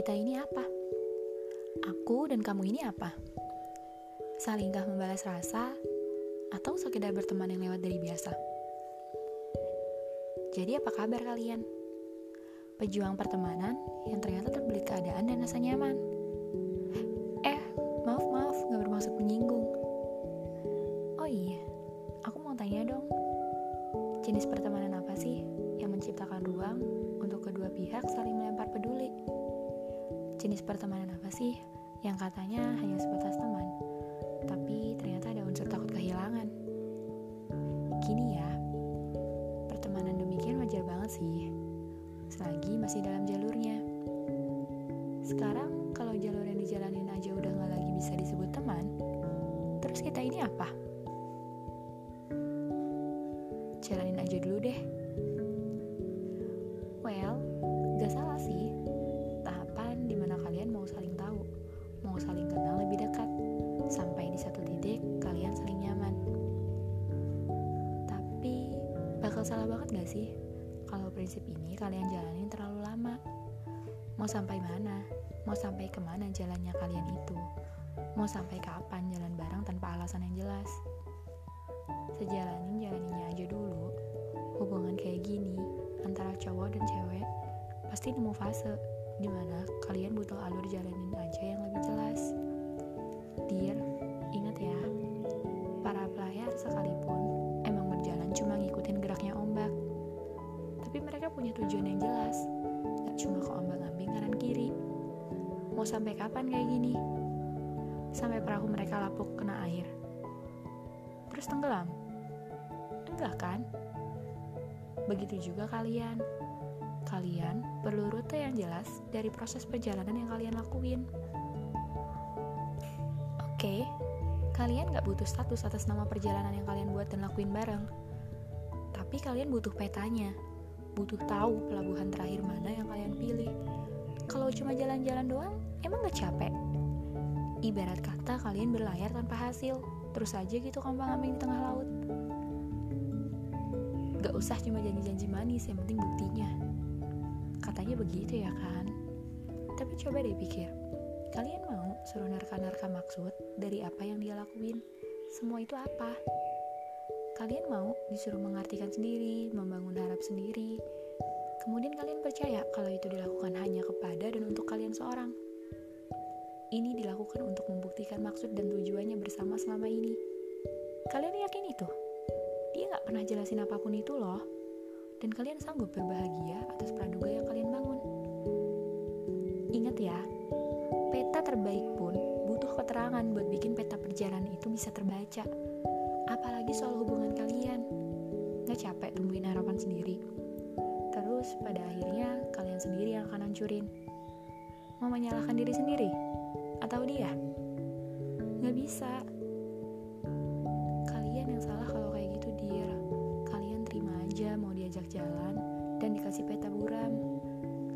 Kita ini apa? Aku dan kamu ini apa? Salingkah membalas rasa atau sekedar berteman yang lewat dari biasa? Jadi apa kabar kalian? Pejuang pertemanan yang ternyata terbelit keadaan dan rasa nyaman. Eh, maaf maaf, gak bermaksud menyinggung. Oh iya, aku mau tanya dong, jenis pertemanan apa sih yang menciptakan ruang untuk kedua pihak saling melempar peduli? Jenis pertemanan apa sih yang katanya hanya sebatas teman, tapi ternyata ada unsur takut kehilangan? Gini ya, pertemanan demikian wajar banget sih, selagi masih dalam jalurnya. Sekarang kalau jalur yang dijalanin aja udah gak lagi bisa disebut teman, terus kita ini apa? Jalanin aja dulu deh. Well, bakal salah banget gak sih kalau prinsip ini kalian jalanin terlalu lama? Mau sampai mana? Mau sampai ke mana jalannya kalian itu? Mau sampai kapan jalan bareng tanpa alasan yang jelas? Sejalanin jalaninnya aja dulu. Hubungan kayak gini antara cowok dan cewek pasti nemu fase di mana kalian butuh alur jalanin aja yang lebih jelas. Dear, Mau sampai kapan kayak gini? Sampai perahu mereka lapuk kena air. Terus tenggelam? Enggak kan? Begitu juga kalian. Kalian perlu rute yang jelas dari proses perjalanan yang kalian lakuin. Oke, kalian gak butuh status atas nama perjalanan yang kalian buat dan lakuin bareng. Tapi kalian butuh petanya, butuh tahu pelabuhan terakhir mana yang kalian pilih. Kalau cuma jalan-jalan doang, emang gak capek? Ibarat kata kalian berlayar tanpa hasil, terus aja gitu kompang-ambing di tengah laut. Gak usah cuma janji-janji manis, yang penting buktinya. Katanya begitu ya kan? Tapi coba deh pikir, kalian mau suruh narka-narka maksud dari apa yang dia lakuin? Semua itu apa? Kalian mau disuruh mengartikan sendiri, membangun harap sendiri. Kemudian kalian percaya kalau itu dilakukan hanya kepada Ini dilakukan untuk membuktikan maksud dan tujuannya bersama selama ini. Kalian yakin itu? Dia nggak pernah jelasin apa pun itu loh. Dan kalian sanggup berbahagia atas praduga yang kalian bangun. Ingat ya, peta terbaik pun butuh keterangan buat bikin peta perjalanan itu bisa terbaca. Apalagi soal hubungan kalian. Nggak capek tumbuhin harapan sendiri. Terus pada akhirnya kalian sendiri yang akan hancurin. Mau menyalahkan diri sendiri? Atau dia? Nggak bisa. Kalian yang salah kalau kayak gitu dia. Kalian terima aja mau diajak jalan dan dikasih peta buram.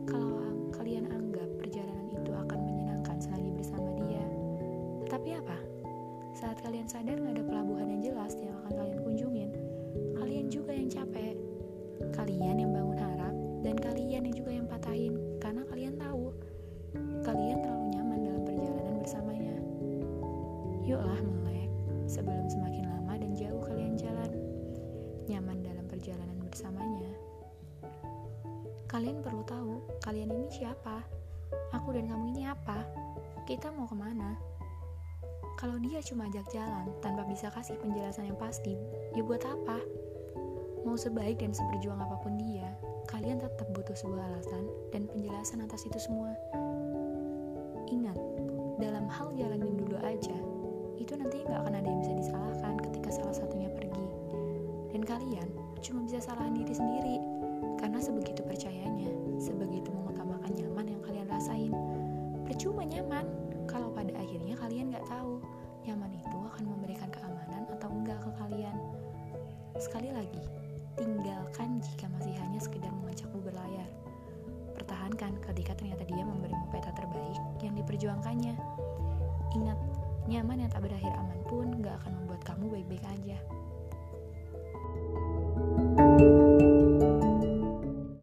Kalau kalian anggap perjalanan itu akan menyenangkan selagi bersama dia. Tetapi apa? Saat kalian sadar nggak ada pelabuhan yang jelas yang akan kalian kunjungin, kalian juga yang capek. Kalian yang bangun harap perjalanan bersamanya. Kalian perlu tahu kalian ini siapa. Aku dan kamu ini apa? Kita mau ke mana? Kalau dia cuma ajak jalan tanpa bisa kasih penjelasan yang pasti, ya buat apa? Mau sebaik dan seberjuang apa pun dia, kalian tetap butuh sebuah alasan dan penjelasan atas itu semua. Ingat, dalam hal jalanin dulu aja, itu nanti nggak akan ada yang bisa disalahkan ketika salah satunya pergi. Dan kalian cuma bisa salahin diri sendiri, karena sebegitu percayanya, sebegitu mengutamakan nyaman yang kalian rasain. Percuma nyaman, kalau pada akhirnya kalian nggak tahu nyaman itu akan memberikan keamanan atau enggak ke kalian. Sekali lagi, tinggalkan jika masih hanya sekedar mengajakmu berlayar. Pertahankan ketika ternyata dia memberimu peta terbaik yang diperjuangkannya. Ingat, nyaman yang tak berakhir aman pun gak akan membuat kamu baik-baik aja.